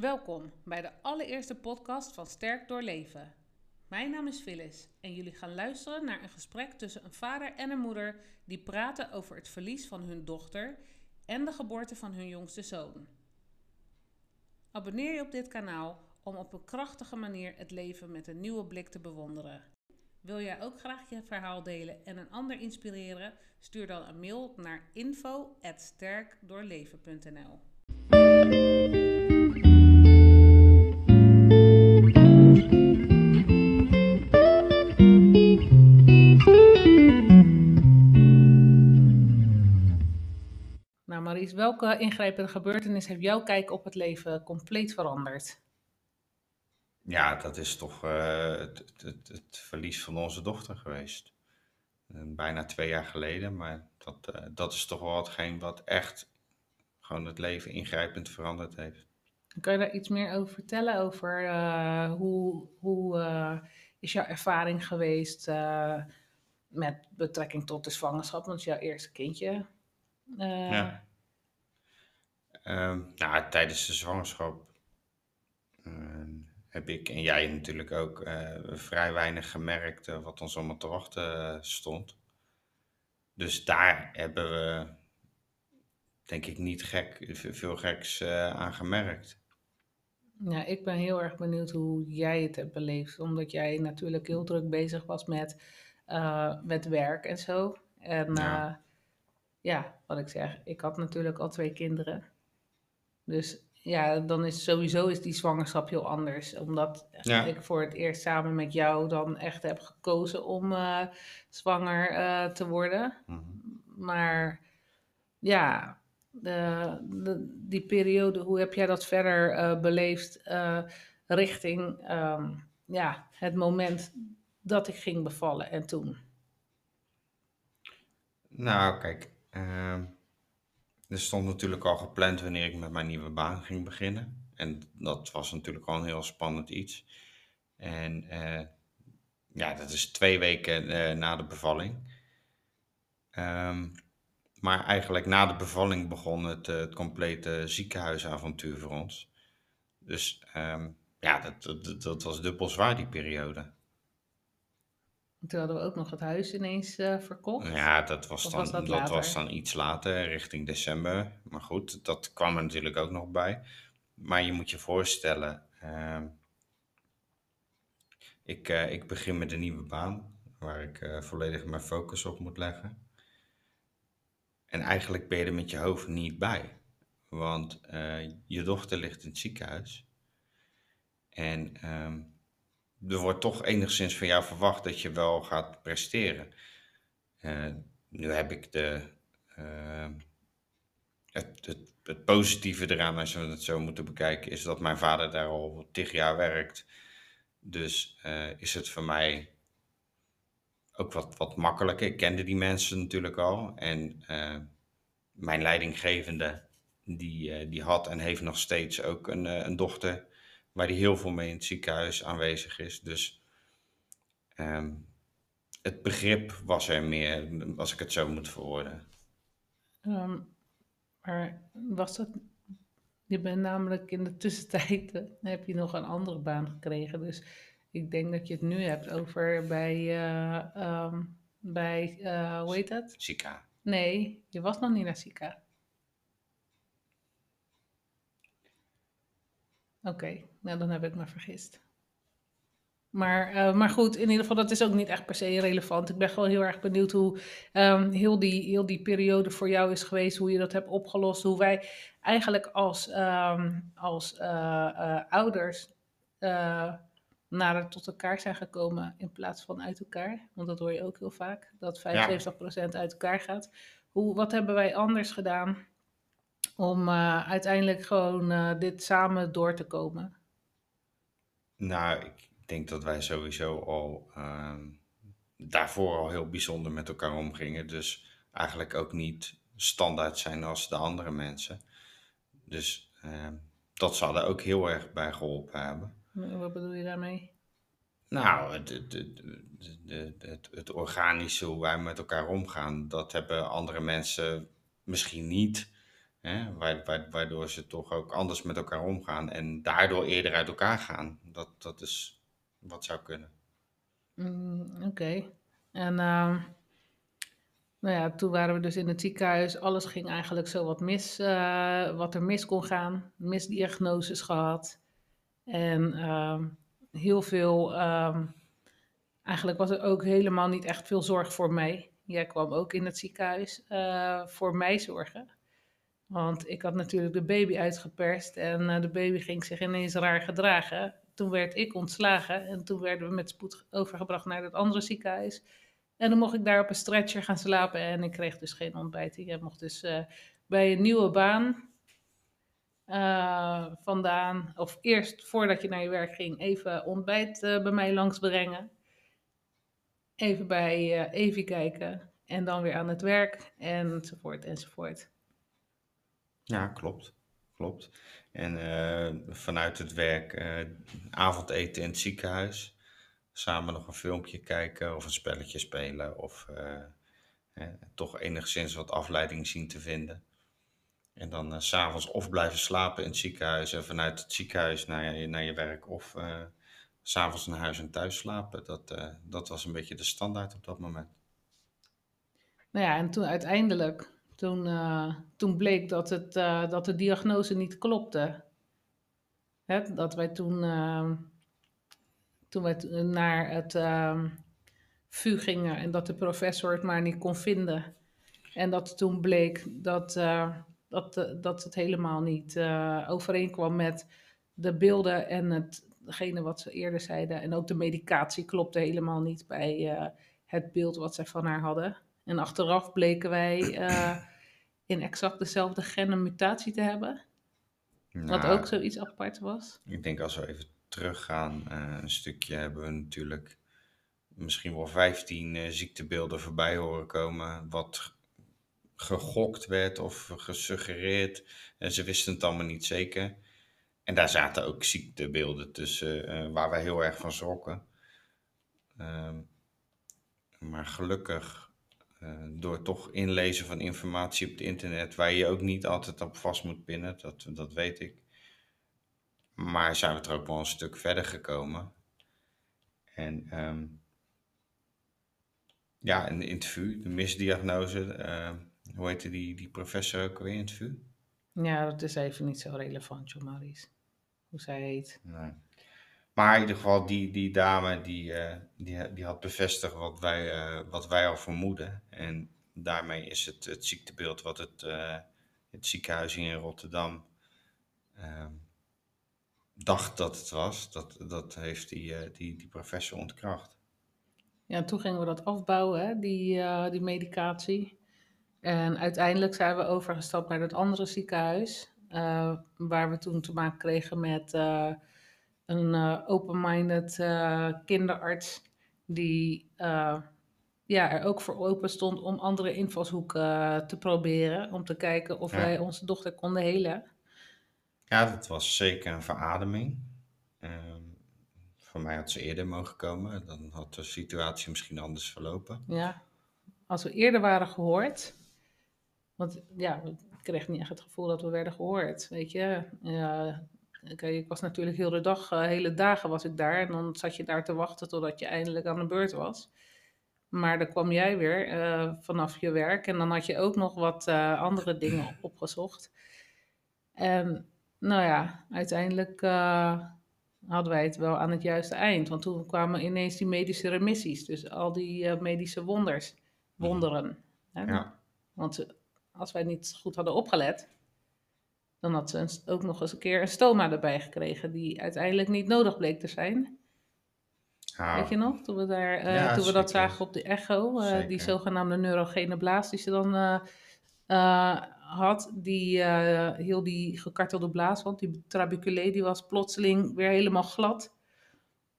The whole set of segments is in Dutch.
Welkom bij de allereerste podcast van Sterk Doorleven. Mijn naam is Phyllis en jullie gaan luisteren naar een gesprek tussen een vader en een moeder die praten over het verlies van hun dochter en de geboorte van hun jongste zoon. Abonneer je op dit kanaal om op een krachtige manier het leven met een nieuwe blik te bewonderen. Wil jij ook graag je verhaal delen en een ander inspireren? Stuur dan een mail naar info@sterkdoorleven.nl. Maries, welke ingrijpende gebeurtenis heeft jouw kijk op het leven compleet veranderd? Ja, dat is toch uh, het, het, het, verlies van onze dochter geweest. Uh, bijna twee jaar geleden, maar dat, uh, dat is toch wel hetgeen wat echt gewoon het leven ingrijpend veranderd heeft. Kan je daar iets meer over vertellen? Over hoe, hoe is jouw ervaring geweest met betrekking tot de zwangerschap? Want het is jouw eerste kindje. ja. Um, nou, tijdens de zwangerschap heb ik en jij natuurlijk ook uh, vrij weinig gemerkt uh, wat ons allemaal te wachten uh, stond. Dus daar hebben we, denk ik, niet gek, veel geks aan gemerkt. Ja, ik ben heel erg benieuwd hoe jij het hebt beleefd. Omdat jij natuurlijk heel druk bezig was met, met werk en zo. En ja. ja, wat ik zeg, ik had natuurlijk al twee kinderen. Dus ja, dan is sowieso is die zwangerschap heel anders. Omdat ik voor het eerst samen met jou dan echt heb gekozen om uh, zwanger uh, te worden. Mhm. Maar ja, de, de, die periode, hoe heb jij dat verder uh, beleefd richting um, ja, het moment dat ik ging bevallen en toen? Nou, kijk, ehm, er stond natuurlijk al gepland wanneer ik met mijn nieuwe baan ging beginnen. En dat was natuurlijk al een heel spannend iets. En uh, ja, dat is twee weken uh, na de bevalling. Um, maar eigenlijk na de bevalling begon het, uh, het complete ziekenhuisavontuur voor ons. Dus um, ja, dat, dat, dat was dubbel zwaar die periode. Toen hadden we ook nog het huis ineens uh, verkocht. Ja, dat was, dan, dat, dat was dan iets later, richting december. Maar goed, dat kwam er natuurlijk ook nog bij. Maar je moet je voorstellen, uh, ik, uh, ik begin met een nieuwe baan, waar ik uh, volledig mijn focus op moet leggen. En eigenlijk ben je er met je hoofd niet bij. Want je dochter ligt in het ziekenhuis. En um, er wordt toch enigszins van jou verwacht dat je wel gaat presteren. Uh, nu heb ik de, uh, het, het, positieve eraan, als we het zo moeten bekijken, is dat mijn vader daar al tig jaar werkt. Dus uh, is het voor mij ook wat, wat makkelijker. Ik kende die mensen natuurlijk al. En mijn leidinggevende, die, die had en heeft nog steeds ook een, een dochter waar die heel veel mee in het ziekenhuis aanwezig is. Dus um, het begrip was er meer, als ik het zo moet verwoorden. Um, maar was dat... Je bent namelijk in de tussentijd, heb je nog een andere baan gekregen. Dus ik denk dat je het nu hebt over bij, uh, um, bij uh, hoe heet dat? Zika. Nee, je was nog niet naar Zika. Oké, okay, nou dan heb ik me vergist. Maar, uh, maar goed, in ieder geval, dat is ook niet echt per se relevant. Ik ben gewoon heel erg benieuwd hoe um, heel, die, heel die periode voor jou is geweest, hoe je dat hebt opgelost, hoe wij eigenlijk als, um, als uh, uh, ouders nader tot elkaar zijn gekomen in plaats van uit elkaar. Want dat hoor je ook heel vaak, dat 75% ja. uit elkaar gaat. Hoe, wat hebben wij anders gedaan om uh, uiteindelijk gewoon uh, dit samen door te komen? Nou, ik denk dat wij sowieso al uh, daarvoor al heel bijzonder met elkaar omgingen. Dus eigenlijk ook niet standaard zijn als de andere mensen. Dus ehm, dat zal er ook heel erg bij geholpen hebben. Wat bedoel je daarmee? Nou, het, het, het, het, het organische, hoe wij met elkaar omgaan, dat hebben andere mensen misschien niet. Waardoor ze toch ook anders met elkaar omgaan en daardoor eerder uit elkaar gaan. Dat, dat is wat zou kunnen. Mm, oké. En ehm, nou ja, toen waren we dus in het ziekenhuis. Alles ging eigenlijk zo wat mis, uh, wat er mis kon gaan. Misdiagnoses gehad. En ehm, heel veel, ehm, eigenlijk was er ook helemaal niet echt veel zorg voor mij. Jij kwam ook in het ziekenhuis uh, voor mij zorgen. Want ik had natuurlijk de baby uitgeperst en uh, de baby ging zich ineens raar gedragen. Toen werd ik ontslagen en toen werden we met spoed overgebracht naar het andere ziekenhuis. En dan mocht ik daar op een stretcher gaan slapen en ik kreeg dus geen ontbijt. Ik mocht dus uh, bij een nieuwe baan uh, vandaan, of eerst voordat je naar je werk ging, even ontbijt bij mij langs brengen. Even bij Evie kijken en dan weer aan het werk enzovoort enzovoort. Ja, klopt. Klopt. En vanuit het werk avondeten in het ziekenhuis samen nog een filmpje kijken of een spelletje spelen of uh, toch enigszins wat afleiding zien te vinden. En dan uh, s'avonds of blijven slapen in het ziekenhuis en vanuit het ziekenhuis naar je, naar je werk of uh, s'avonds naar huis en thuis slapen. Dat, dat was een beetje de standaard op dat moment. Nou ja, en toen uiteindelijk, toen, toen bleek dat, het, dat de diagnose niet klopte. Dat wij toen toen we naar het um, VU gingen en dat de professor het maar niet kon vinden. En dat toen bleek dat, uh, dat, dat het helemaal niet overeenkwam met de beelden en hetgene wat ze eerder zeiden. En ook de medicatie klopte helemaal niet bij het beeld wat zij van haar hadden. En achteraf bleken wij in exact dezelfde gen een mutatie te hebben. Nou, wat ook zoiets apart was. Ik denk als we even teruggaan, uh, een stukje hebben we natuurlijk misschien wel 15 uh, ziektebeelden voorbij horen komen, wat gegokt werd of gesuggereerd. En ze wisten het allemaal niet zeker. En daar zaten ook ziektebeelden tussen uh, waar we heel erg van schrokken. Ehm, maar gelukkig, door toch inlezen van informatie op het internet, waar je ook niet altijd op vast moet pinnen, dat, dat weet ik, maar zijn we er ook wel een stuk verder gekomen. En um, ja, in, in het VU, de misdiagnose, uh, hoe heette die, die professor ook weer in het VU? Ja, dat is even niet zo relevant, Jo Maurice. Hoe zij heet. Nee. Maar in ieder geval, die, die dame die, uh, die, die had bevestigd wat wij, uh, wat wij al vermoeden. En daarmee is het, het ziektebeeld wat het, uh, het ziekenhuis hier in Rotterdam ehm, dacht dat het was, dat, dat heeft die, die, die professor ontkracht. Ja, toen gingen we dat afbouwen, hè, die, die medicatie. En uiteindelijk zijn we overgestapt naar het andere ziekenhuis, waar we toen te maken kregen met een open-minded kinderarts, die ja, er ook voor open stond om andere invalshoeken te proberen, om te kijken of ja. wij onze dochter konden helen. Ja, dat was zeker een verademing. Um, voor mij had ze eerder mogen komen. Dan had de situatie misschien anders verlopen. Ja, als we eerder waren gehoord. Want ja, ik kreeg niet echt het gevoel dat we werden gehoord. Weet je, ja, ik was natuurlijk heel de dag, uh, hele dagen was ik daar. En dan zat je daar te wachten totdat je eindelijk aan de beurt was. Maar dan kwam jij weer uh, vanaf je werk. En dan had je ook nog wat uh, andere dingen opgezocht. En nou ja, uiteindelijk hadden wij het wel aan het juiste eind. Want toen kwamen ineens die medische remissies. Dus al die medische wonders, mhm. wonderen. Hè? Ja. Want als wij niet goed hadden opgelet, dan had ze ook nog eens een keer een stoma erbij gekregen, die uiteindelijk niet nodig bleek te zijn. Ah. Weet je nog, toen we, daar, uh, ja, toen we dat zagen op de echo, die zogenaamde neurogene blaas die ze dan had, die heel die gekartelde blaaswand, die trabeculé, die was plotseling weer helemaal glad.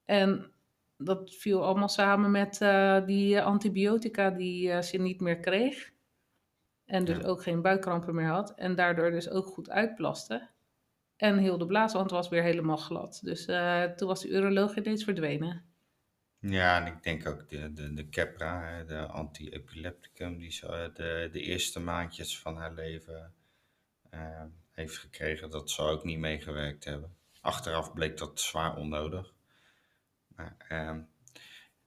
En dat viel allemaal samen met die antibiotica die ze niet meer kreeg. En dus ook geen buikkrampen meer had. En daardoor dus ook goed uitplaste. En heel de blaaswand was weer helemaal glad. Dus toen was de uroloog ineens verdwenen. Ja, en ik denk ook de, de, de Keppra, de anti-epilepticum, die zo de, de eerste maandjes van haar leven uh, eh, heeft gekregen, dat zou ook niet meegewerkt hebben. Achteraf bleek dat zwaar onnodig. Maar ehm,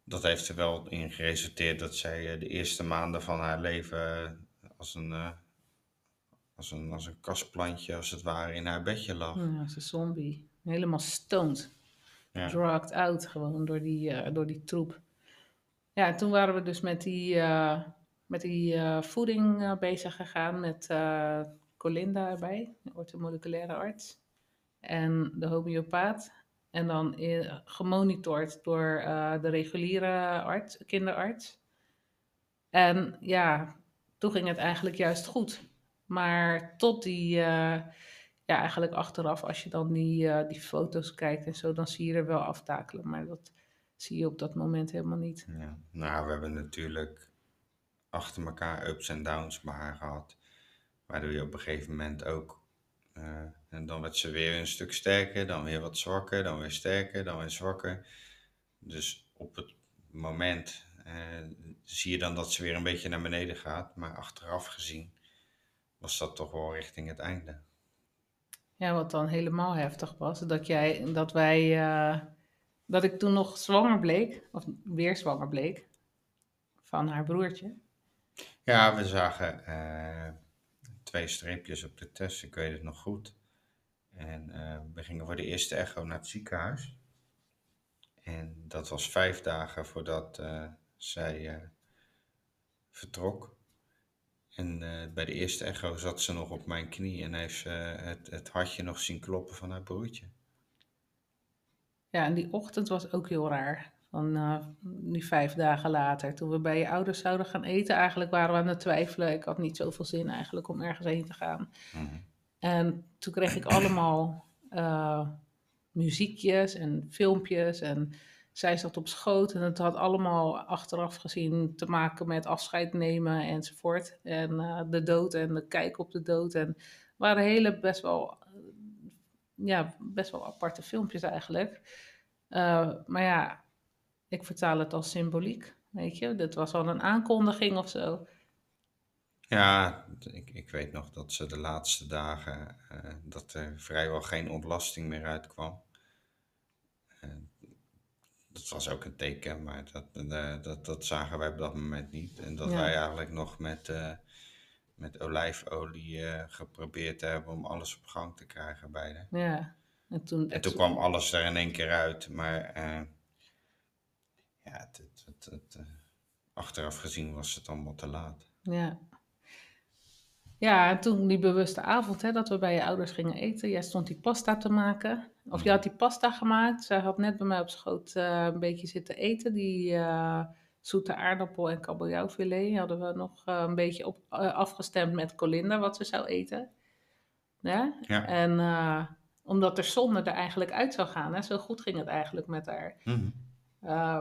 dat heeft er wel in geresulteerd dat zij eh, de eerste maanden van haar leven als een, eh, als een, als een kastplantje, als het ware, in haar bedje lag. Ja, als een zombie. Helemaal stoned. Ja. Drugged out gewoon door die, eh, door die troep. Ja, en toen waren we dus met die, eh, met die voeding bezig gegaan met Colinda erbij, de orthomoleculaire arts. En de homeopaat. En dan gemonitord door de reguliere arts, kinderarts. En ja, toen ging het eigenlijk juist goed. Maar tot die, eh, ja, eigenlijk achteraf, als je dan die, eh, die foto's kijkt en zo, dan zie je er wel aftakelen. Maar dat zie je op dat moment helemaal niet. Ja. Nou, we hebben natuurlijk achter elkaar ups en downs bij haar gehad. Waardoor je op een gegeven moment ook. eh, en dan werd ze weer een stuk sterker, dan weer wat zwakker, dan weer sterker, dan weer zwakker. Dus op het moment zie je dan dat ze weer een beetje naar beneden gaat. Maar achteraf gezien was dat toch wel richting het einde. Ja, wat dan helemaal heftig was, dat jij, dat wij, eh, dat ik toen nog zwanger bleek, of weer zwanger bleek, van haar broertje. Ja, we zagen eh, twee streepjes op de test, ik weet het nog goed. En eh, we gingen voor de eerste echo naar het ziekenhuis. En dat was vijf dagen voordat eh, zij eh, vertrok. En eh, bij de eerste echo zat ze nog op mijn knie en heeft ze het, het hartje nog zien kloppen van haar broertje. Ja, en die ochtend was ook heel raar. Van eh, die vijf dagen later, toen we bij je ouders zouden gaan eten, eigenlijk waren we aan het twijfelen. Ik had niet zoveel zin eigenlijk om ergens heen te gaan. Mhm. En toen kreeg ik allemaal eh, muziekjes en filmpjes. En zij zat op schoot. En het had allemaal achteraf gezien te maken met afscheid nemen enzovoort. En eh, de dood en de kijk op de dood. En waren hele best wel, eh, ja, best wel aparte filmpjes eigenlijk. Eh, maar ja, ik vertaal het als symboliek. Weet je, dit was al een aankondiging of zo. Ja, ik, ik weet nog dat ze de laatste dagen, dat er vrijwel geen ontlasting meer uitkwam. Dat was ook een teken, maar dat, eh, dat, dat zagen wij op dat moment niet. En dat Ja. wij eigenlijk nog met, eh, met olijfolie eh, geprobeerd hebben om alles op gang te krijgen bij haar. Ja. En toen, En toen kwam alles er in één keer uit, maar ja, het, het, het, het, achteraf gezien was het allemaal te laat. Ja. Ja, en toen die bewuste avond hè, dat we bij je ouders gingen eten. Jij stond die pasta te maken. Of je had die pasta gemaakt. Zij had net bij mij op schoot eh, een beetje zitten eten. Die eh, zoete aardappel en kabeljauwfilet hadden we nog eh, een beetje op, afgestemd met Colinda wat ze zou eten. Ja? Ja. En omdat de zonde er eigenlijk uit zou gaan. Hè, zo goed ging het eigenlijk met haar. Mhm.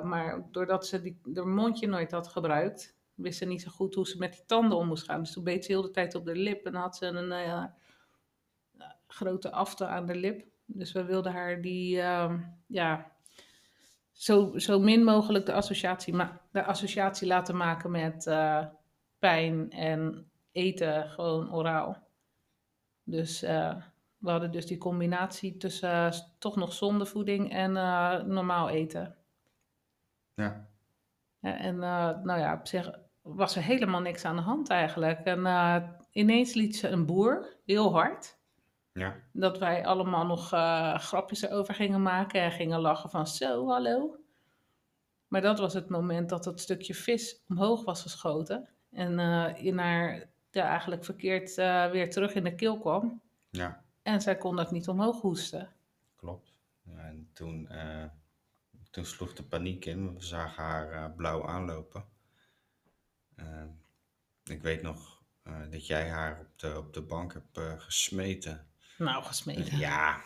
Maar doordat ze die, haar mondje nooit had gebruikt, wist ze niet zo goed hoe ze met die tanden om moest gaan. Dus toen beet ze heel de tijd op de lip en had ze een grote afte aan de lip. Dus we wilden haar die, ehm, ja, zo, zo min mogelijk de associatie, de associatie laten maken met eh, pijn en eten gewoon oraal. Dus eh, we hadden dus die combinatie tussen eh, toch nog zonde voeding en normaal eten. Ja. Ja, en nou ja, op zich was er helemaal niks aan de hand eigenlijk. En ineens liet ze een boer heel hard. Ja. Dat wij allemaal nog eh, grapjes erover gingen maken en gingen lachen van zo, hallo. Maar dat was het moment dat dat stukje vis omhoog was geschoten. En eh, in haar ja, eigenlijk verkeerd eh, weer terug in de keel kwam. Ja. En zij kon dat niet omhoog hoesten. Klopt. Ja, en toen, toen sloeg de paniek in. want We zagen haar blauw aanlopen. Eh, ik weet nog dat jij haar op de, op de bank hebt gesmeten. Nou, gesmeten. Ja,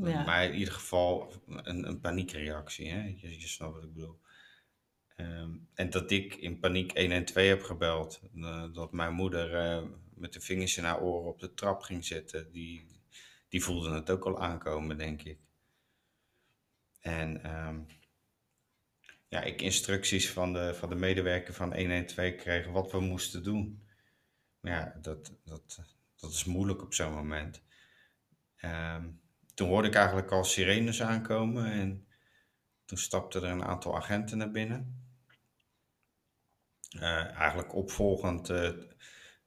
maar in ieder geval een, een paniekreactie. Hè? Je, je snapt wat ik bedoel. Ehm, en dat ik in paniek 112 heb gebeld. eh, dat mijn moeder eh, met de vingers in haar oren op de trap ging zitten. Die, die voelde het ook al aankomen, denk ik. En ehm, ja, ik instructies van de, van de medewerker van 112 kreeg wat we moesten doen. Maar ja, dat, dat dat is moeilijk op zo'n moment. Ehm, toen hoorde ik eigenlijk al sirenes aankomen en toen stapten er een aantal agenten naar binnen. Uh, eigenlijk opvolgend uh,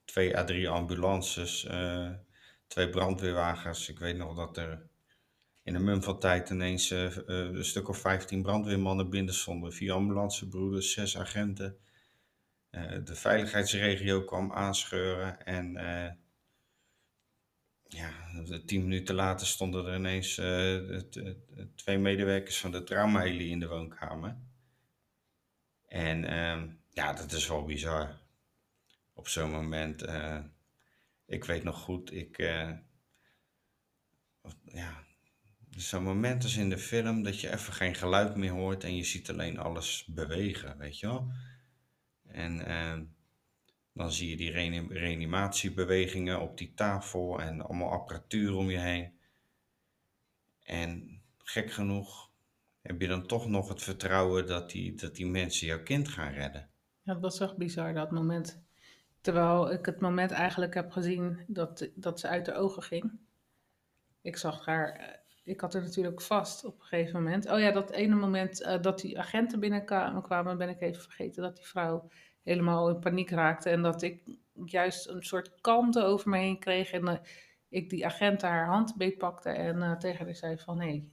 twee à drie ambulances, uh, twee brandweerwagens. Ik weet nog dat er in een mum van tijd ineens een stuk of 15 brandweermannen binnen stonden. Vier ambulancebroeders, zes agenten. de veiligheidsregio kwam aanscheuren en ja, tien minuten later stonden er ineens twee medewerkers van de traumaheli in de woonkamer. En ehm, ja, dat is wel bizar. Op zo'n moment. Uh, ik weet nog goed, ik. Uh, ja. Zo'n moment is in de film dat je even geen geluid meer hoort en je ziet alleen alles bewegen, weet je wel. En uh, dan zie je die reanimatiebewegingen op die tafel en allemaal apparatuur om je heen. En gek genoeg heb je dan toch nog het vertrouwen dat die, dat die mensen jouw kind gaan redden. Ja, dat was echt bizar, dat moment. Terwijl ik het moment eigenlijk heb gezien dat, dat ze uit de ogen ging. Ik zag haar, eh, ik had er natuurlijk vast op een gegeven moment. Oh ja, dat ene moment uh, dat die agenten binnenkwamen, ben ik even vergeten dat die vrouw helemaal in paniek raakte. En dat ik juist een soort kalmte over me heen kreeg. En uh, ik die agent haar hand beetpakte en tegen haar zei van... nee,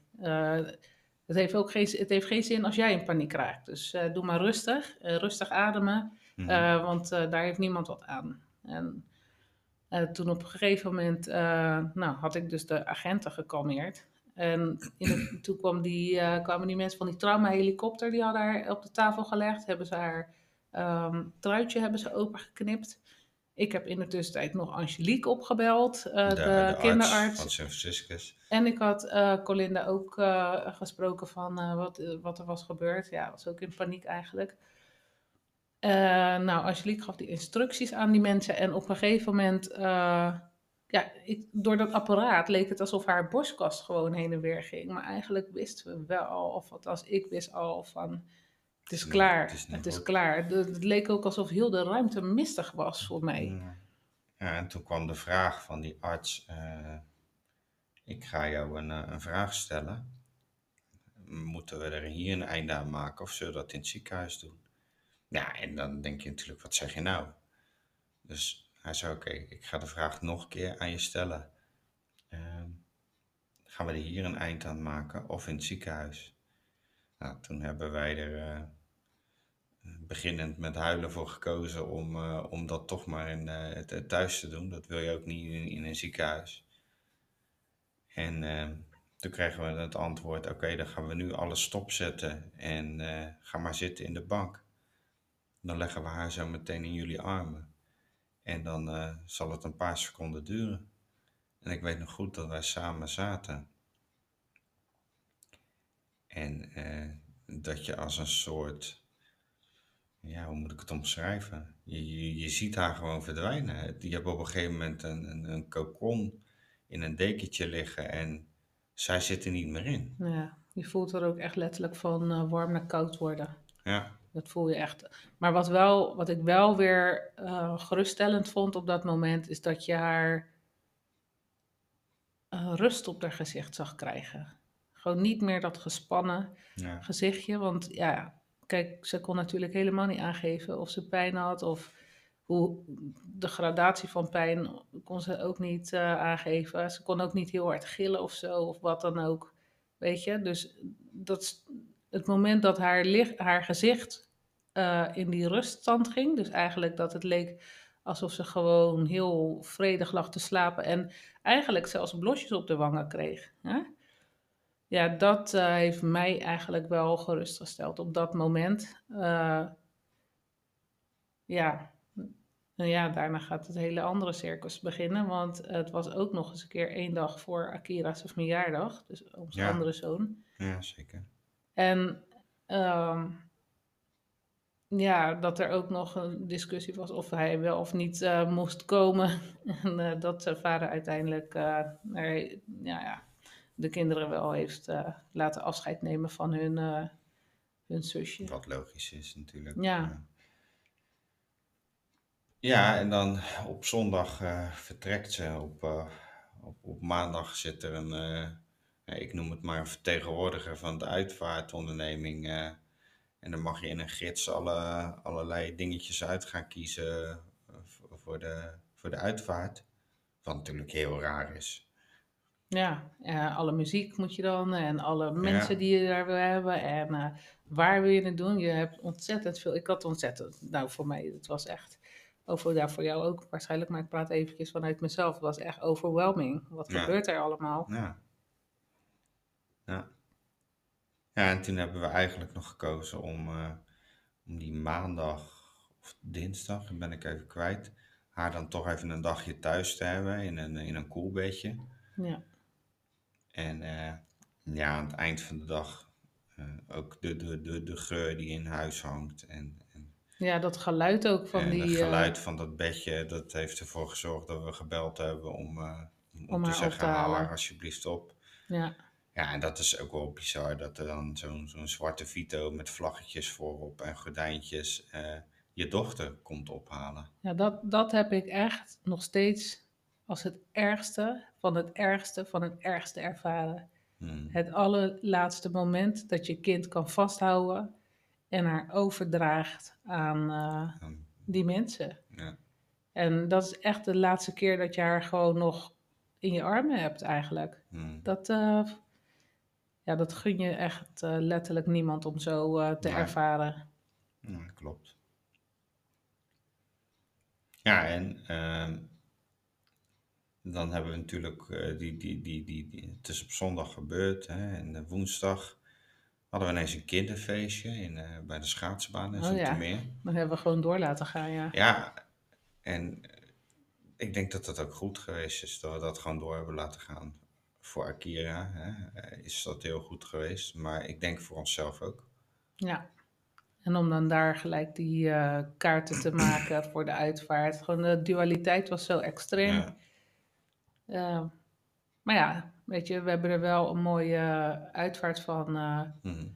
het heeft ook geen, het heeft geen zin als jij in paniek raakt. Dus doe maar rustig, rustig ademen, mm -hmm. want daar heeft niemand wat aan. En toen op een gegeven moment nou, had ik dus de agenten gekalmeerd. En in toen kwam die, kwamen die mensen van die traumahelikopter, die hadden haar op de tafel gelegd. Hebben ze haar um, truitje hebben ze opengeknipt. Ik heb in de tussentijd nog Angelique opgebeld, uh, de, de, kinderarts. Van San Franciscus. En ik had uh, Colinda ook uh, gesproken van wat, wat er was gebeurd. Ja, was ook in paniek eigenlijk. nou, Angelique gaf die instructies aan die mensen. En op een gegeven moment, ja, ik, door dat apparaat leek het alsof haar borstkast gewoon heen en weer ging. Maar eigenlijk wisten we wel al, of althans ik wist al van het is klaar. Het is, het is klaar. Het leek ook alsof heel de ruimte mistig was voor mij. Ja, en toen kwam de vraag van die arts: uh, Ik ga jou een, eh, een vraag stellen. Moeten we er hier een einde aan maken of zullen we dat in het ziekenhuis doen? Ja, en dan denk je natuurlijk: Wat zeg je nou? Dus hij zei: Oké, ik ga de vraag nog een keer aan je stellen. Uh, gaan we er hier een eind aan maken of in het ziekenhuis? Nou, toen hebben wij er uh, beginnend met huilen voor gekozen om, uh, om dat toch maar in, uh, thuis te doen. Dat wil je ook niet in, in een ziekenhuis. En toen kregen we het antwoord: oké, dan gaan we nu alles stopzetten en ga maar zitten in de bank. Dan leggen we haar zo meteen in jullie armen. En dan zal het een paar seconden duren. En ik weet nog goed dat wij samen zaten. En dat je als een soort, ja, hoe moet ik het omschrijven? Je, je, je ziet haar gewoon verdwijnen. Je hebt op een gegeven moment een, een, een kokon in een dekentje liggen en zij zit er niet meer in. Ja, je voelt er ook echt letterlijk van uh, warm naar koud worden. Ja. Dat voel je echt. Maar wat, wel, wat ik wel weer uh, geruststellend vond op dat moment, is dat je haar uh, rust op haar gezicht zag krijgen. Gewoon niet meer dat gespannen ja. gezichtje. Want ja, ze kon natuurlijk helemaal niet aangeven of ze pijn had of hoe de gradatie van pijn kon ze ook niet uh, aangeven. Ze kon ook niet heel hard gillen of zo of wat dan ook. Weet je, dus dat het moment dat haar, haar gezicht uh, in die ruststand ging, dus eigenlijk dat het leek alsof ze gewoon heel vredig lag te slapen en eigenlijk zelfs blosjes op de wangen kreeg. Hè? Ja, dat uh, heeft mij eigenlijk wel gerustgesteld op dat moment. Uh, ja. En ja, daarna gaat het hele andere circus beginnen. Want het was ook nog eens een keer één dag voor Akira's verjaardag. Dus onze ja. andere zoon. Ja, zeker. En uh, ja, dat er ook nog een discussie was of hij wel of niet uh, moest komen. en dat zijn vader uiteindelijk er, ja, ja, de kinderen wel heeft uh, laten afscheid nemen van hun, uh, hun zusje. Wat logisch is natuurlijk. Ja. Ja, en dan op zondag eh, vertrekt ze. Op, eh, op, op maandag zit er een, eh, ik noem het maar een vertegenwoordiger van de uitvaartonderneming. eh, en dan mag je in een gids alle, allerlei dingetjes uit gaan kiezen eh, voor de, voor de uitvaart. Wat natuurlijk heel raar is. Ja, eh, alle muziek moet je dan en alle mensen Ja, die je daar wil hebben en eh, waar wil je het doen? Je hebt ontzettend veel. Ik had ontzettend, nou voor mij, het was echt, over, ja, voor jou ook waarschijnlijk, maar ik praat eventjes vanuit mezelf. Het was echt overwhelming. Wat ja, gebeurt er allemaal? ja, ja. Ja, en toen hebben we eigenlijk nog gekozen om, eh, om die maandag of dinsdag, dat ben ik even kwijt, haar dan toch even een dagje thuis te hebben in een, in een koelbedje. Ja, En eh, ja, aan het eind van de dag eh, ook de, de, de, de geur die in huis hangt en, en, ja dat geluid ook van en het die, eh, geluid van dat bedje, dat heeft ervoor gezorgd dat we gebeld hebben om, om om te zeggen, haal haar alsjeblieft op. Ja, Ja, en dat is ook wel bizar dat er dan zo'n zo'n zwarte Vito met vlaggetjes voorop en gordijntjes je dochter komt ophalen. ja dat, dat heb ik echt nog steeds als het ergste van het ergste van het ergste ervaren. Hmm. Het allerlaatste moment dat je kind kan vasthouden en haar overdraagt aan eh, Ehm, die mensen. ja. En dat is echt de laatste keer dat je haar gewoon nog in je armen hebt eigenlijk. Hmm. Dat, eh, ja, dat gun je echt eh, letterlijk niemand om zo te ervaren. Ja, klopt. Ja, en ehm, dan hebben we natuurlijk eh, die, die, die, die, die, het is op zondag gebeurd hè, en woensdag hadden we ineens een kinderfeestje in, eh, bij de schaatsbaan in Oh ja, Zoetermeer. dan hebben we gewoon door laten gaan, ja. Ja, en ik denk dat dat ook goed geweest is, dat we dat gewoon door hebben laten gaan. Voor Akira hè, eh, is dat heel goed geweest, maar ik denk voor onszelf ook. Ja. En om dan daar gelijk die kaarten te maken voor de uitvaart. Gewoon de dualiteit was zo extreem. Ja, Eh, maar ja, weet je, we hebben er wel een mooie uitvaart van eh, mhm,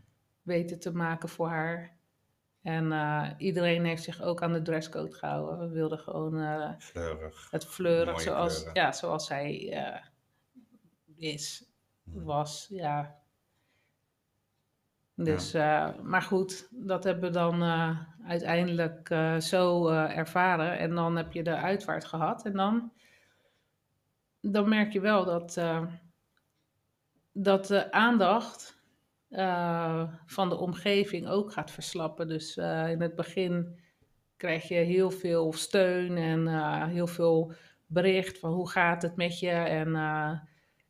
weten te maken voor haar. En eh, iedereen heeft zich ook aan de dresscode gehouden. We wilden gewoon eh, fleurig, het fleurig zoals, kleuren. ja, zoals zij is, Mhm. was. Ja. Ja, Dus, maar goed, dat hebben we dan uiteindelijk zo ervaren. En dan heb je de uitvaart gehad. En dan, dan merk je wel dat, eh, dat de aandacht eh, van de omgeving ook gaat verslappen. Dus eh, in het begin krijg je heel veel steun en heel veel bericht van hoe gaat het met je en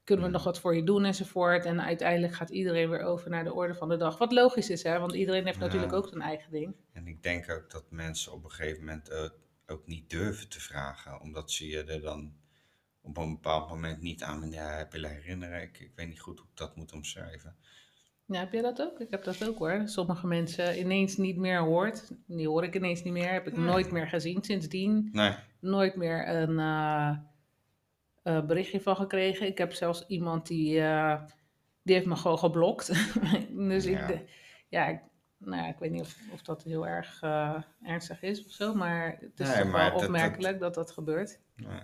kunnen we nog wat voor je doen enzovoort. En uiteindelijk gaat iedereen weer over naar de orde van de dag. Wat logisch is, hè? want iedereen heeft natuurlijk ook zijn eigen ding. En ik denk ook dat mensen op een gegeven moment ook niet durven te vragen, omdat ze je er dan op een bepaald moment niet aan heb willen herinneren. Ik, ik weet niet goed hoe ik dat moet omschrijven. Ja, heb je dat ook? Ik heb dat ook hoor. Sommige mensen ineens niet meer hoort. Die hoor ik ineens niet meer. Heb ik nooit meer gezien sindsdien. nee, Nooit meer een eh, eh, berichtje van gekregen. Ik heb zelfs iemand die, eh, die heeft me gewoon geblokt. dus ik, ja, de- ja, ik, nou ja, ik weet niet of, of dat heel erg ernstig is of zo. Maar het is nee, toch wel maar dat, dat, opmerkelijk dat dat gebeurt. nee.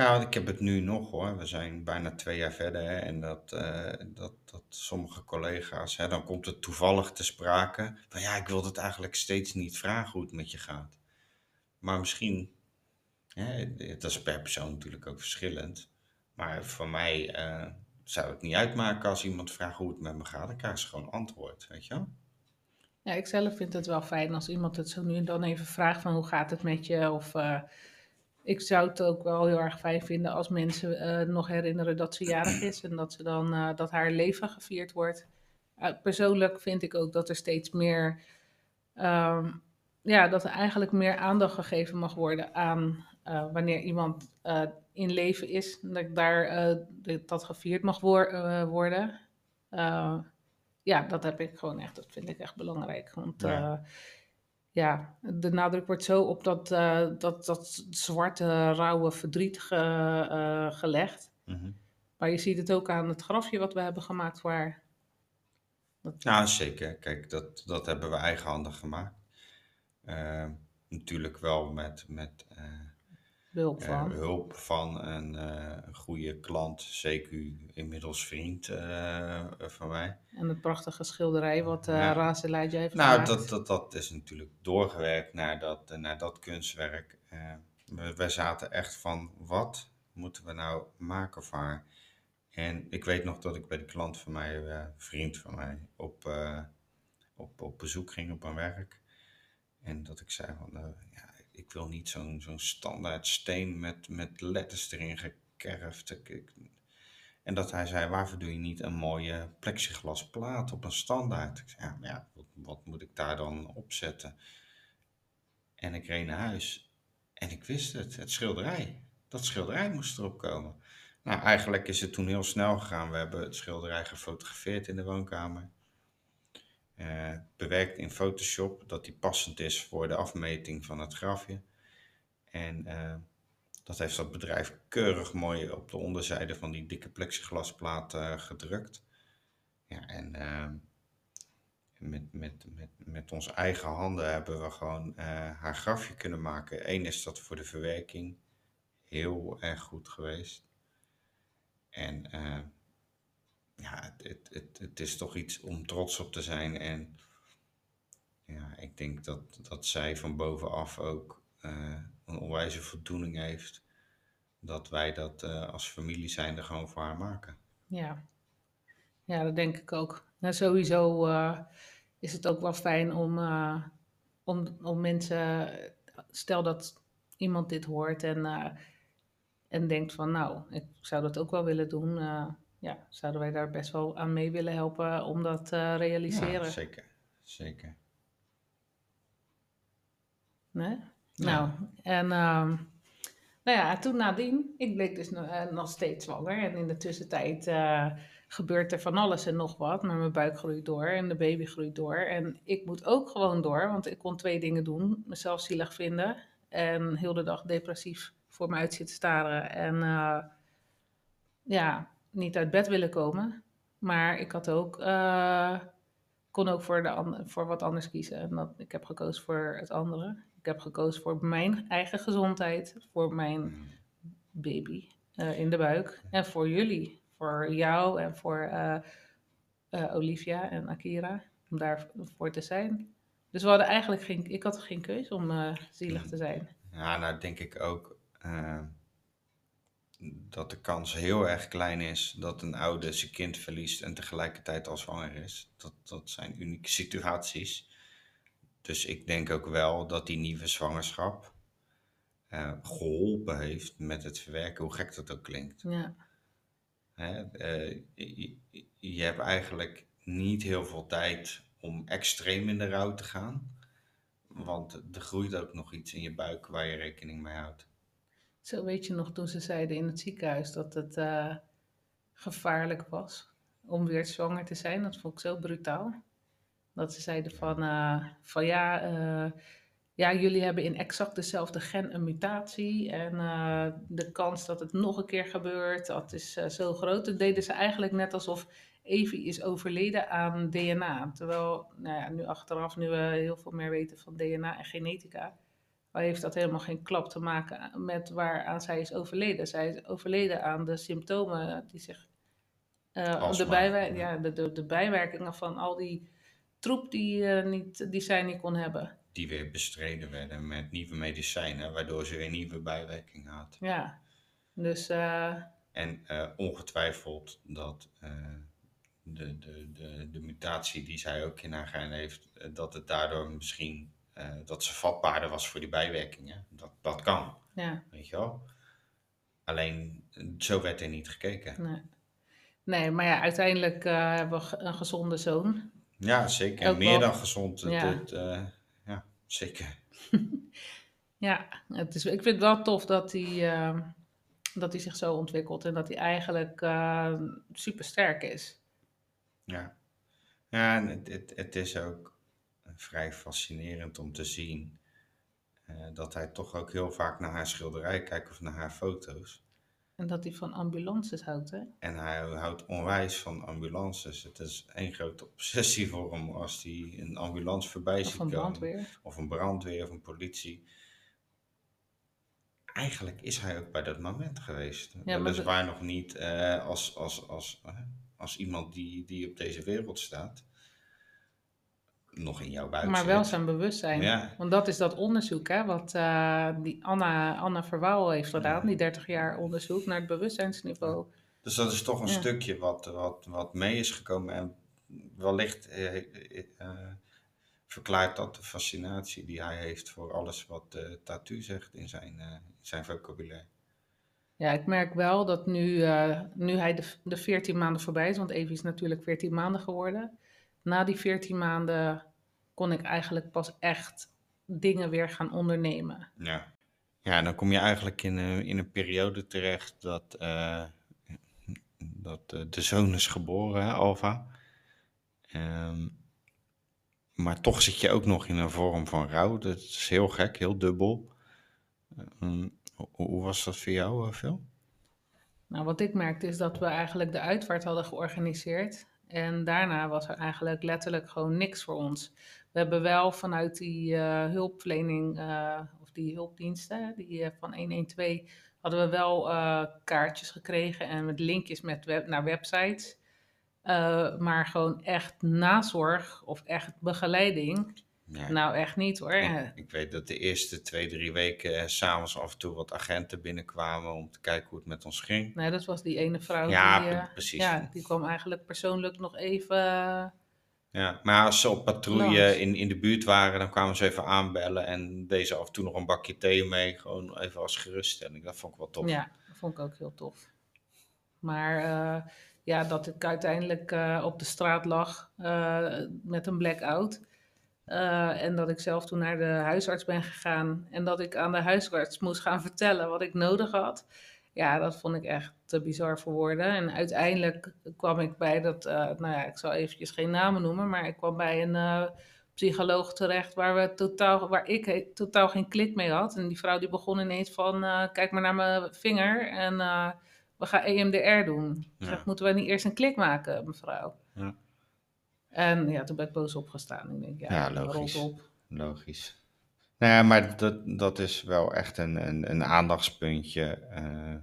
Ja, ik heb het nu nog hoor. We zijn bijna twee jaar verder hè, en dat, eh, dat, dat sommige collega's, hè, dan komt het toevallig te sprake van ja, ik wil het eigenlijk steeds niet vragen hoe het met je gaat. Maar misschien, hè, dat is per persoon natuurlijk ook verschillend, maar voor mij eh, zou het niet uitmaken als iemand vraagt hoe het met me gaat, dan krijgen ze gewoon antwoord, weet je wel? Ja, ik zelf vind het wel fijn als iemand het zo nu en dan even vraagt van hoe gaat het met je? Of eh, ik zou het ook wel heel erg fijn vinden als mensen eh, nog herinneren dat ze jarig is en dat, ze dan, eh, dat haar leven gevierd wordt. Eh, persoonlijk vind ik ook dat er steeds meer, ehm, ja, dat er eigenlijk meer aandacht gegeven mag worden aan wanneer iemand in leven is, dat daar dat gevierd mag wor- worden. Ja, dat heb ik gewoon echt, dat vind ik echt belangrijk. Want Ja, ja, de nadruk wordt zo op dat, eh, dat, dat zwarte, rauwe verdriet ge- eh, gelegd. mhm. Maar je ziet het ook aan het grafje wat we hebben gemaakt haar. Dat, Nou, zeker. Kijk, dat, dat hebben we eigenhandig gemaakt. Eh, natuurlijk wel met, met Hulp eh, van. hulp van een eh, goede klant, CQ, inmiddels vriend eh, van mij. En het prachtige schilderij wat uh, Ja. Heeft Nou, gemaakt. dat, dat, dat is natuurlijk doorgewerkt naar dat, naar dat kunstwerk. We, wij zaten echt van, wat moeten we nou maken haar? En ik weet nog dat ik bij die klant van mij, eh, vriend van mij, op, op, op bezoek ging op mijn werk. En dat ik zei van, ja, ik wil niet zo'n zo'n standaard steen met, met letters erin gekerfd. Ik, en dat hij zei, waarvoor doe je niet een mooie plexiglas plaat op een standaard? Ik zei, ja, ja wat, wat moet ik daar dan opzetten? En ik reed naar huis en ik wist het, het schilderij. Dat schilderij moest erop komen. Nou, eigenlijk is het toen heel snel gegaan. We hebben het schilderij gefotografeerd in de woonkamer. Eh, bewerkt in Photoshop, dat die passend is voor de afmeting van het grafje. En eh, dat heeft dat bedrijf keurig mooi op de onderzijde van die dikke plexiglasplaat eh, gedrukt. Ja, en met, met, met, met onze eigen handen hebben we gewoon haar grafje kunnen maken. Eén is dat voor de verwerking heel erg goed geweest. En ja, het, het, het, is toch iets om trots op te zijn. En ja, ik denk dat, dat zij van bovenaf ook eh, een onwijze voldoening heeft. Dat wij dat eh, als familie zijnde gewoon voor haar maken. Ja. ja, dat denk ik ook. Nou, sowieso eh, is het ook wel fijn om, om, om mensen, stel dat iemand dit hoort en, en denkt van nou, ik zou dat ook wel willen doen. Eh, ja, zouden wij daar best wel aan mee willen helpen om dat te realiseren? Ja, zeker. Zeker. Nee? Nou, en ehm, nou ja, toen nadien, ik bleek dus eh, nog steeds zwanger. En in de tussentijd eh, gebeurt er van alles en nog wat. Maar mijn buik groeit door en de baby groeit door. En ik moet ook gewoon door, want ik kon twee dingen doen. Mezelf zielig vinden en heel de dag depressief voor me uit zitten staren. En eh, ja, niet uit bed willen komen. Maar ik had ook, eh, kon ook voor, de voor wat anders kiezen. En dat, ik heb gekozen voor het andere. Ik heb gekozen voor mijn eigen gezondheid, voor mijn Mm. baby eh, in de buik. En voor jullie, voor jou en voor eh, Olivia en Akira, om daarvoor te zijn. Dus we hadden eigenlijk geen, ik had geen keuze om zielig te zijn. Ja, nou denk ik ook dat de kans heel erg klein is dat een oude zijn kind verliest en tegelijkertijd al zwanger is. Dat, dat zijn unieke situaties. Dus ik denk ook wel dat die nieuwe zwangerschap eh, geholpen heeft met het verwerken, hoe gek dat ook klinkt. Ja, Hè? eh, je, je hebt eigenlijk niet heel veel tijd om extreem in de rouw te gaan. Want er groeit ook nog iets in je buik waar je rekening mee houdt. Zo weet je nog toen ze zeiden in het ziekenhuis dat het eh, gevaarlijk was om weer zwanger te zijn. Dat vond ik zo brutaal. Dat ze zeiden van, eh, van ja, eh, ja, jullie hebben in exact dezelfde gen een mutatie. En de kans dat het nog een keer gebeurt, dat is zo groot. Dat deden ze eigenlijk net alsof Evie is overleden aan DNA. Terwijl, nou ja, nu achteraf, nu we heel veel meer weten van DNA en genetica, heeft dat helemaal geen klap te maken met waaraan zij is overleden. Zij is overleden aan de symptomen die zich. eh, de, bijwer- ja. de, de, de bijwerkingen van al die troep die, eh, niet, die zij niet kon hebben. Die weer bestreden werden met nieuwe medicijnen, waardoor ze weer nieuwe bijwerkingen had. Ja, dus eh, En ongetwijfeld dat de, de, de, de mutatie die zij ook in haar gen heeft, dat het daardoor misschien, eh, dat ze vatbaarder was voor die bijwerkingen. Dat, dat kan, ja, weet je wel. Alleen, zo werd er niet gekeken. nee. Nee, maar ja, uiteindelijk eh, hebben we een gezonde zoon. Ja, zeker. Ook Meer wel- dan gezond. Ja. het, eh, ja, zeker. Ja, het is, ik vind het wel tof dat hij, eh, dat hij zich zo ontwikkelt en dat hij eigenlijk super sterk is. Ja, ja en het, het, het is ook vrij fascinerend om te zien eh, dat hij toch ook heel vaak naar haar schilderij kijkt of naar haar foto's. En dat hij van ambulances houdt, hè? En hij houdt onwijs van ambulances. Het is één grote obsessie voor hem als hij een ambulance voorbij Of ziet komen. brandweer. Of een brandweer of een politie. Eigenlijk is hij ook bij dat moment geweest. Ja, maar Weliswaar nog niet eh, als, als, als, als iemand die, die op deze wereld staat. Nog in jouw buik Maar wel zijn bewustzijn. Ja. Want dat is dat onderzoek, hè, wat eh, die Anna, Anna Verwouw heeft gedaan, die 30 jaar onderzoek naar het bewustzijnsniveau. Dus dat is toch een stukje wat, wat, wat mee is gekomen. En wellicht eh, verklaart dat de fascinatie die hij heeft voor alles wat tattoo zegt in zijn, zijn vocabulaire. Ja, ik merk wel dat nu, nu hij de, de 14 maanden voorbij is, want Evie is natuurlijk 14 maanden geworden. Na die 14 maanden kon ik eigenlijk pas echt dingen weer gaan ondernemen. Ja. Ja, dan kom je eigenlijk in, een- in een periode terecht dat, eh, dat eh, de zoon is geboren, hè, Alva. Ehm, maar toch zit je ook nog in een vorm van rouw. Dat is heel gek, heel dubbel. Ehm, hoe, hoe was dat voor jou, eh, Phil? Nou, wat ik merkte is dat we eigenlijk de uitvaart hadden georganiseerd. En daarna was er eigenlijk letterlijk gewoon niks voor ons. We hebben wel vanuit die eh, hulpverlening, eh, of die hulpdiensten, die eh, van 112, hadden we wel kaartjes gekregen en met linkjes met naar websites. Maar gewoon echt nazorg of echt begeleiding, Nou echt niet hoor. Ik, ik weet dat de eerste twee, drie weken eh, s'avonds af en toe wat agenten binnenkwamen om te kijken hoe het met ons ging. Nee, dat was die ene vrouw Ja, die, eh, pre- precies. ja, die kwam eigenlijk persoonlijk nog even... eh, Ja, maar als ze op patrouille in, in de buurt waren, dan kwamen ze even aanbellen en deze af en toe nog een bakje thee mee, gewoon even als geruststelling. Dat vond ik wel tof. Ja, dat vond ik ook heel tof. Maar eh, ja, dat ik uiteindelijk op de straat lag met een blackout. Eh, en dat ik zelf toen naar de huisarts ben gegaan. En dat ik aan de huisarts moest gaan vertellen wat ik nodig had. Ja, dat vond ik echt te bizar voor woorden. En uiteindelijk kwam ik bij dat, eh, nou ja, ik zal eventjes geen namen noemen, maar ik kwam bij een eh, psycholoog terecht waar, we totaal, waar ik he- totaal geen klik mee had. En die vrouw die begon ineens van, kijk maar naar mijn vinger en we gaan EMDR doen. Ik Ja. zeg, moeten wij niet eerst een klik maken, mevrouw? Ja. En ja, toen ben ik boos opgestaan. Ik denk, ja, Ja, logisch. op. Logisch. Nou ja, maar dat, dat is wel echt een, een, een aandachtspuntje. eh,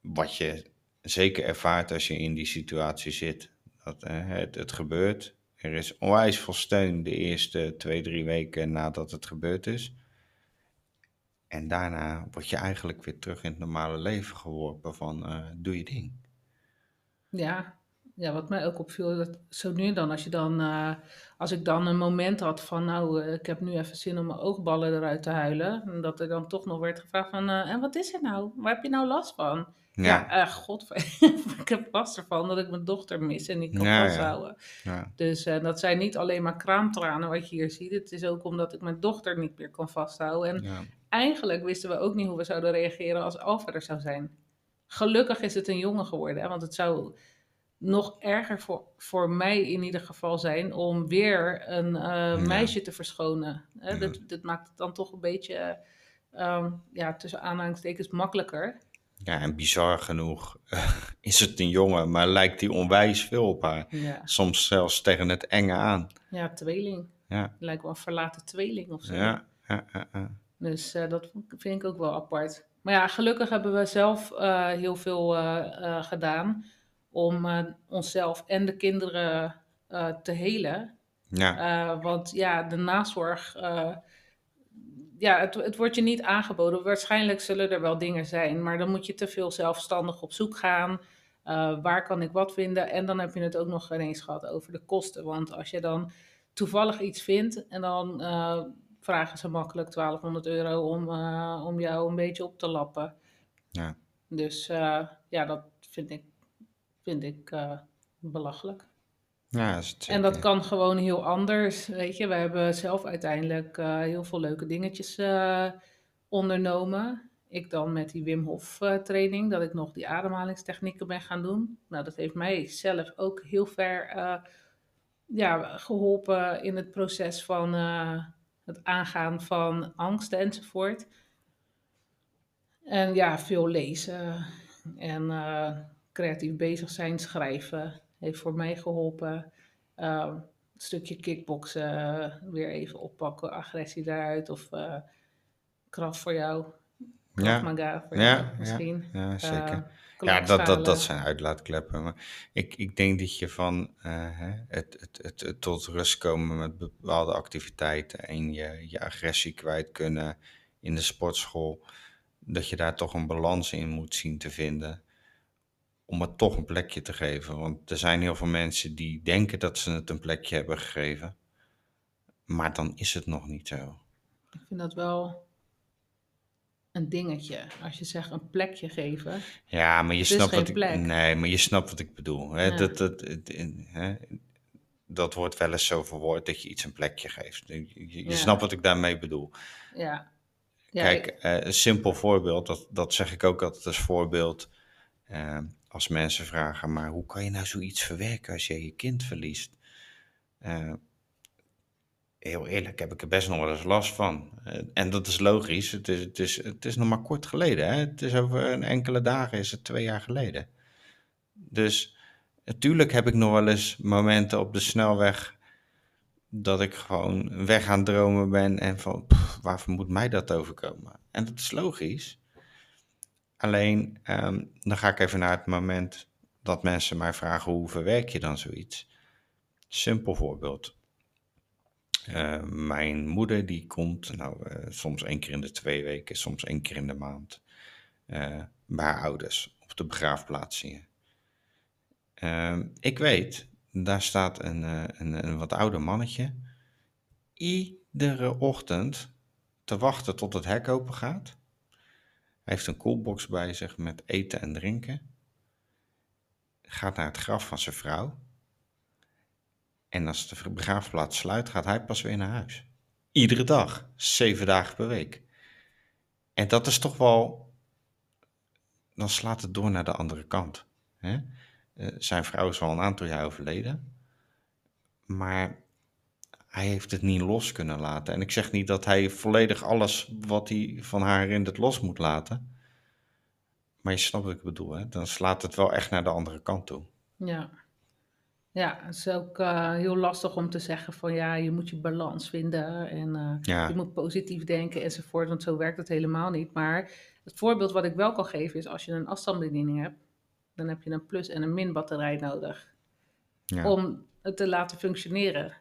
wat je zeker ervaart als je in die situatie zit. Dat eh, het, het gebeurt. Er is onwijs veel steun de eerste twee, drie weken nadat het gebeurd is. En daarna word je eigenlijk weer terug in het normale leven geworpen van eh, doe je ding. Ja, ja, wat mij ook opviel, dat zo nu en dan, als je dan, eh, als ik dan een moment had van, nou, eh, ik heb nu even zin om mijn oogballen eruit te huilen, en dat er dan toch nog werd gevraagd van, eh, en wat is er nou? Waar heb je nou last van? Ja, Ja, god, ik heb last ervan dat ik mijn dochter mis en niet kan Ja, vasthouden. ja, Dus dat zijn niet alleen maar kraamtranen wat je hier ziet, het is ook omdat ik mijn dochter niet meer kan vasthouden. En eigenlijk wisten we ook niet hoe we zouden reageren als Alfa er zou zijn. Gelukkig is het een jongen geworden, hè, want het zou nog erger voor, voor mij in ieder geval zijn om weer een eh, meisje te verschonen. Hè. Ja. Dat, dat maakt het dan toch een beetje, eh, ehm, ja, tussen aanhalingstekens makkelijker. Ja, en bizar genoeg is het een jongen, maar lijkt hij onwijs veel op haar. Ja, Soms zelfs tegen het enge aan. ja tweeling. Ja, Lijkt wel een verlaten tweeling of zo. ja, ja, ja, ja. Dus eh, dat vind ik ook wel apart. Maar ja, gelukkig hebben we zelf eh, heel veel eh, eh, gedaan om eh, onszelf en de kinderen eh, te helen. ja. Eh, want ja, de nazorg, ja, het, het wordt je niet aangeboden. Waarschijnlijk zullen er wel dingen zijn, maar dan moet je te veel zelfstandig op zoek gaan. Waar kan ik wat vinden? En dan heb je het ook nog ineens gehad over de kosten. Want als je dan toevallig iets vindt en dan vragen ze makkelijk 1200 euro om, om jou een beetje op te lappen. Ja. Dus ja, dat vind ik, vind ik eh, belachelijk. Ja, is het En dat kan gewoon heel anders. Weet je, we hebben zelf uiteindelijk eh, heel veel leuke dingetjes eh, ondernomen. Ik dan met die Wim Hof training, dat ik nog die ademhalingstechnieken ben gaan doen. Nou, dat heeft mij zelf ook heel ver ja, geholpen in het proces van het aangaan van angsten enzovoort. En ja, veel lezen. En creatief bezig zijn, schrijven, heeft voor mij geholpen. Een stukje kickboksen, weer even oppakken, agressie daaruit of uh, kracht voor jou. Maga voor ja, jou misschien. Ja, ja zeker. Uh, ja, dat, dat, dat zijn uitlaatkleppen. Maar ik, ik denk dat je van eh, het, het, het, het tot rust komen met bepaalde activiteiten en je, je agressie kwijt kunnen in de sportschool, dat je daar toch een balans in moet zien te vinden om het toch een plekje te geven. Want er zijn heel veel mensen die denken dat ze het een plekje hebben gegeven, maar dan is het nog niet zo. Ik vind dat wel een dingetje. Als je zegt een plekje geven. Ja, maar je snapt wat ik, plek. nee, maar je snapt wat ik bedoel. Hè? Ja. Dat, dat, in- hè? dat wordt wel eens zo verwoord dat je iets een plekje geeft. Je, je- Ja. snapt wat ik daarmee bedoel. Ja. ja Kijk, ik- eh, een simpel voorbeeld, dat, dat zeg ik ook altijd als voorbeeld. eh, als mensen vragen, maar hoe kan je nou zoiets verwerken als je je kind verliest? Eh, heel eerlijk, heb ik er best nog wel eens last van. Eh, en dat is logisch, het is, het, is, het is nog maar kort geleden. Hè? Het is over een enkele dagen, is het twee jaar geleden. Dus natuurlijk heb ik nog wel eens momenten op de snelweg dat ik gewoon weg aan het dromen ben en van waarvoor moet mij dat overkomen? En dat is logisch. Alleen ehm, dan ga ik even naar het moment dat mensen mij vragen hoe verwerk je dan zoiets? Simpel voorbeeld. Eh, mijn moeder die komt nou, eh, soms één keer in de twee weken, soms één keer in de maand eh, bij haar ouders op de begraafplaats hier. Ehm, ik weet, daar staat een, eh, een, een wat ouder mannetje iedere ochtend te wachten tot het hek open gaat. Hij heeft een koelbox bij zich met eten en drinken. Gaat naar het graf van zijn vrouw. En als de begraafplaats sluit, gaat hij pas weer naar huis. Iedere dag, zeven dagen per week. En dat is toch wel. Dan slaat het door naar de andere kant. Hè? Eh, zijn vrouw is al een aantal jaar overleden. Maar hij heeft het niet los kunnen laten. En ik zeg niet dat hij volledig alles wat hij van haar herinnert los moet laten. Maar je snapt wat ik bedoel, hè? Dan slaat het wel echt naar de andere kant toe. Ja. Ja, het is ook eh, heel lastig om te zeggen van ja, je moet je balans vinden en eh, Ja. je moet positief denken enzovoort, want zo werkt het helemaal niet. Maar het voorbeeld wat ik wel kan geven is als je een afstandsbediening hebt, dan heb je een plus- en een min batterij nodig Ja. om het te laten functioneren.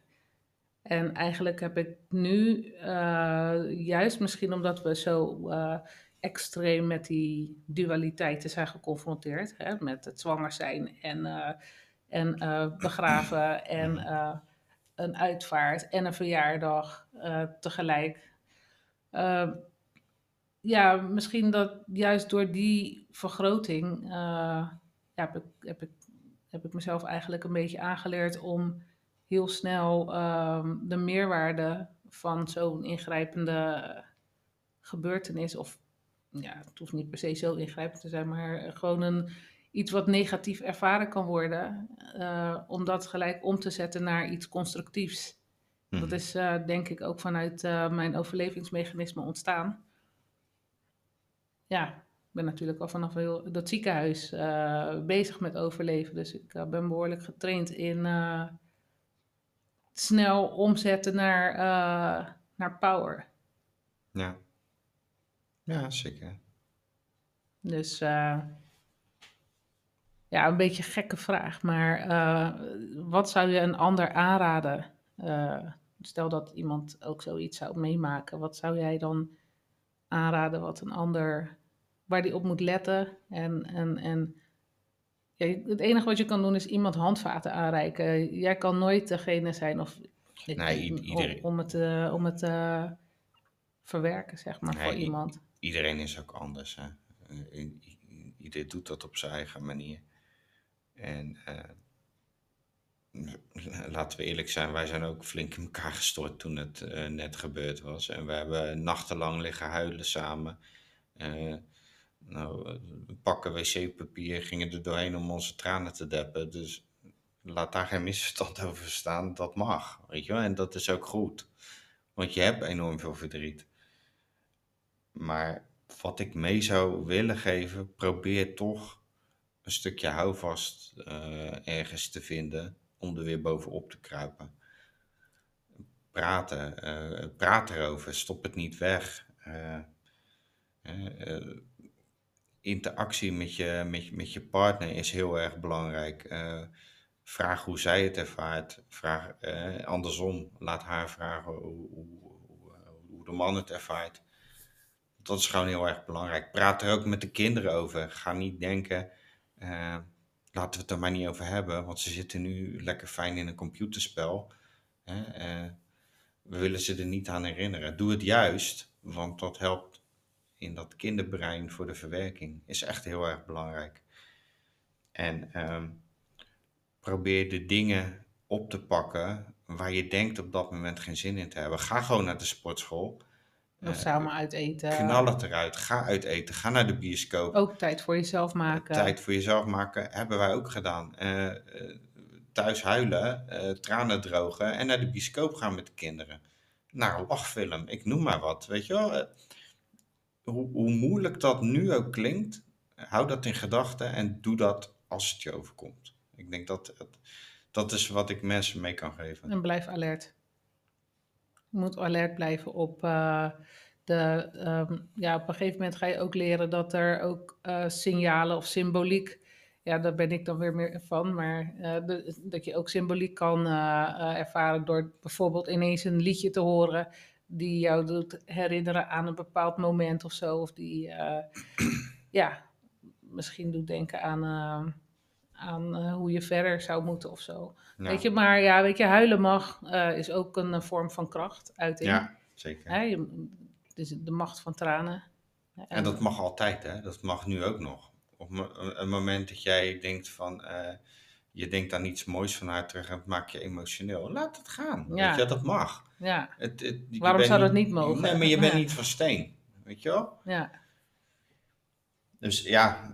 En eigenlijk heb ik nu, eh, juist misschien omdat we zo eh, extreem met die dualiteiten zijn geconfronteerd, hè, met het zwanger zijn en, eh, en begraven en een uitvaart en een verjaardag tegelijk. Ja, misschien dat juist door die vergroting ja, heb, ik, heb, ik, heb ik mezelf eigenlijk een beetje aangeleerd om heel snel ehm, de meerwaarde van zo'n ingrijpende gebeurtenis, of ja, het hoeft niet per se zo ingrijpend te zijn, maar gewoon een, iets wat negatief ervaren kan worden, eh, om dat gelijk om te zetten naar iets constructiefs. Dat Mhm. is eh, denk ik ook vanuit eh, mijn overlevingsmechanisme ontstaan. Ja, ik ben natuurlijk al vanaf heel, dat ziekenhuis eh, bezig met overleven. Dus ik eh, ben behoorlijk getraind in eh, snel omzetten naar, eh, naar power. Ja. Ja, zeker. Dus eh, ja, een beetje een gekke vraag. Maar eh, wat zou je een ander aanraden? Stel dat iemand ook zoiets zou meemaken. Wat zou jij dan aanraden wat een ander, waar die op moet letten? En, en, en het enige wat je kan doen is iemand handvaten aanreiken. Jij kan nooit degene zijn of Nee, om, iedereen- om het, eh, om het eh, verwerken, zeg maar, Nee, voor iemand. Iedereen is ook anders. Hè? Eh, i- i- Ieder doet dat op zijn eigen manier. En laten we eerlijk zijn, wij zijn ook flink in elkaar gestort toen het net gebeurd was. En we hebben nachtenlang liggen huilen samen. Eh, nou, eh, pakken wc-papier, gingen er doorheen om onze tranen te deppen. Dus laat daar geen misverstand over staan. Dat mag, weet je wel. En dat is ook goed. Want je hebt enorm veel verdriet. Maar wat ik mee zou willen geven, probeer toch een stukje houvast uh, ergens te vinden om er weer bovenop te kruipen. Praten, uh, praat erover, stop het niet weg. Uh, interactie met je, met, met je partner is heel erg belangrijk. vraag hoe zij het ervaart. Vraag, andersom, laat haar vragen hoe, hoe, hoe de man het ervaart dat is gewoon heel erg belangrijk. Praat er ook met de kinderen over. Ga niet denken, uh, laten we het er maar niet over hebben, want ze zitten nu lekker fijn in een computerspel. We willen ze er niet aan herinneren. Doe het juist, want dat helpt in dat kinderbrein voor de verwerking. Is echt heel erg belangrijk. En uh, probeer de dingen op te pakken waar je denkt op dat moment geen zin in te hebben. Ga gewoon naar de sportschool. Of samen uit eten. Knal het eruit. Ga uit eten. Ga naar de bioscoop. Ook tijd voor jezelf maken. Tijd voor jezelf maken hebben wij ook gedaan. Uh, thuis huilen, uh, tranen drogen en naar de bioscoop gaan met de kinderen. Naar een lachfilm, ik noem maar wat. Weet je wel, hoe, moeilijk dat nu ook klinkt, hou dat in gedachten en doe dat als het je overkomt. Ik denk dat dat is wat ik mensen mee kan geven. En blijf alert. Je moet alert blijven op uh, de. Um, ja, op een gegeven moment ga je ook leren dat er ook uh, signalen of symboliek. Ja, daar ben ik dan weer meer van. Maar de, dat je ook symboliek kan ervaren door bijvoorbeeld ineens een liedje te horen. Die jou doet herinneren aan een bepaald moment of zo. Of die ja, misschien doet denken aan aan uh, hoe je verder zou moeten of zo. Ja. Weet je, maar ja, weet je, huilen mag uh, is ook een, vorm van kracht, uiting. Ja, zeker. Hè, je, het is de macht van tranen. En, en, dat mag altijd, hè? Dat mag nu ook nog. Op een moment dat jij denkt van, je denkt aan iets moois van haar terug en het maakt je emotioneel. Laat het gaan. Ja. Weet je, dat mag. Ja. Het, het, Waarom zou dat niet mogen? Nee, maar je bent niet van steen. Weet je wel? Ja. Dus ja,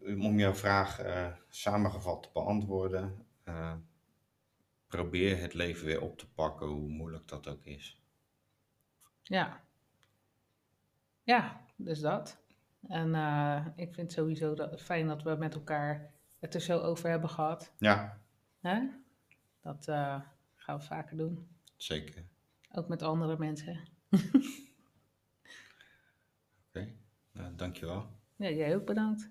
om jouw vraag uh, samengevat te beantwoorden, uh, probeer het leven weer op te pakken, hoe moeilijk dat ook is. Ja. Ja, dus dat. En uh, ik vind sowieso dat, fijn dat we met elkaar het er zo over hebben gehad. Ja. Hè? Dat gaan we vaker doen. Zeker. Ook met andere mensen. Oké, okay. nou, dankjewel. Ja, jij ook bedankt.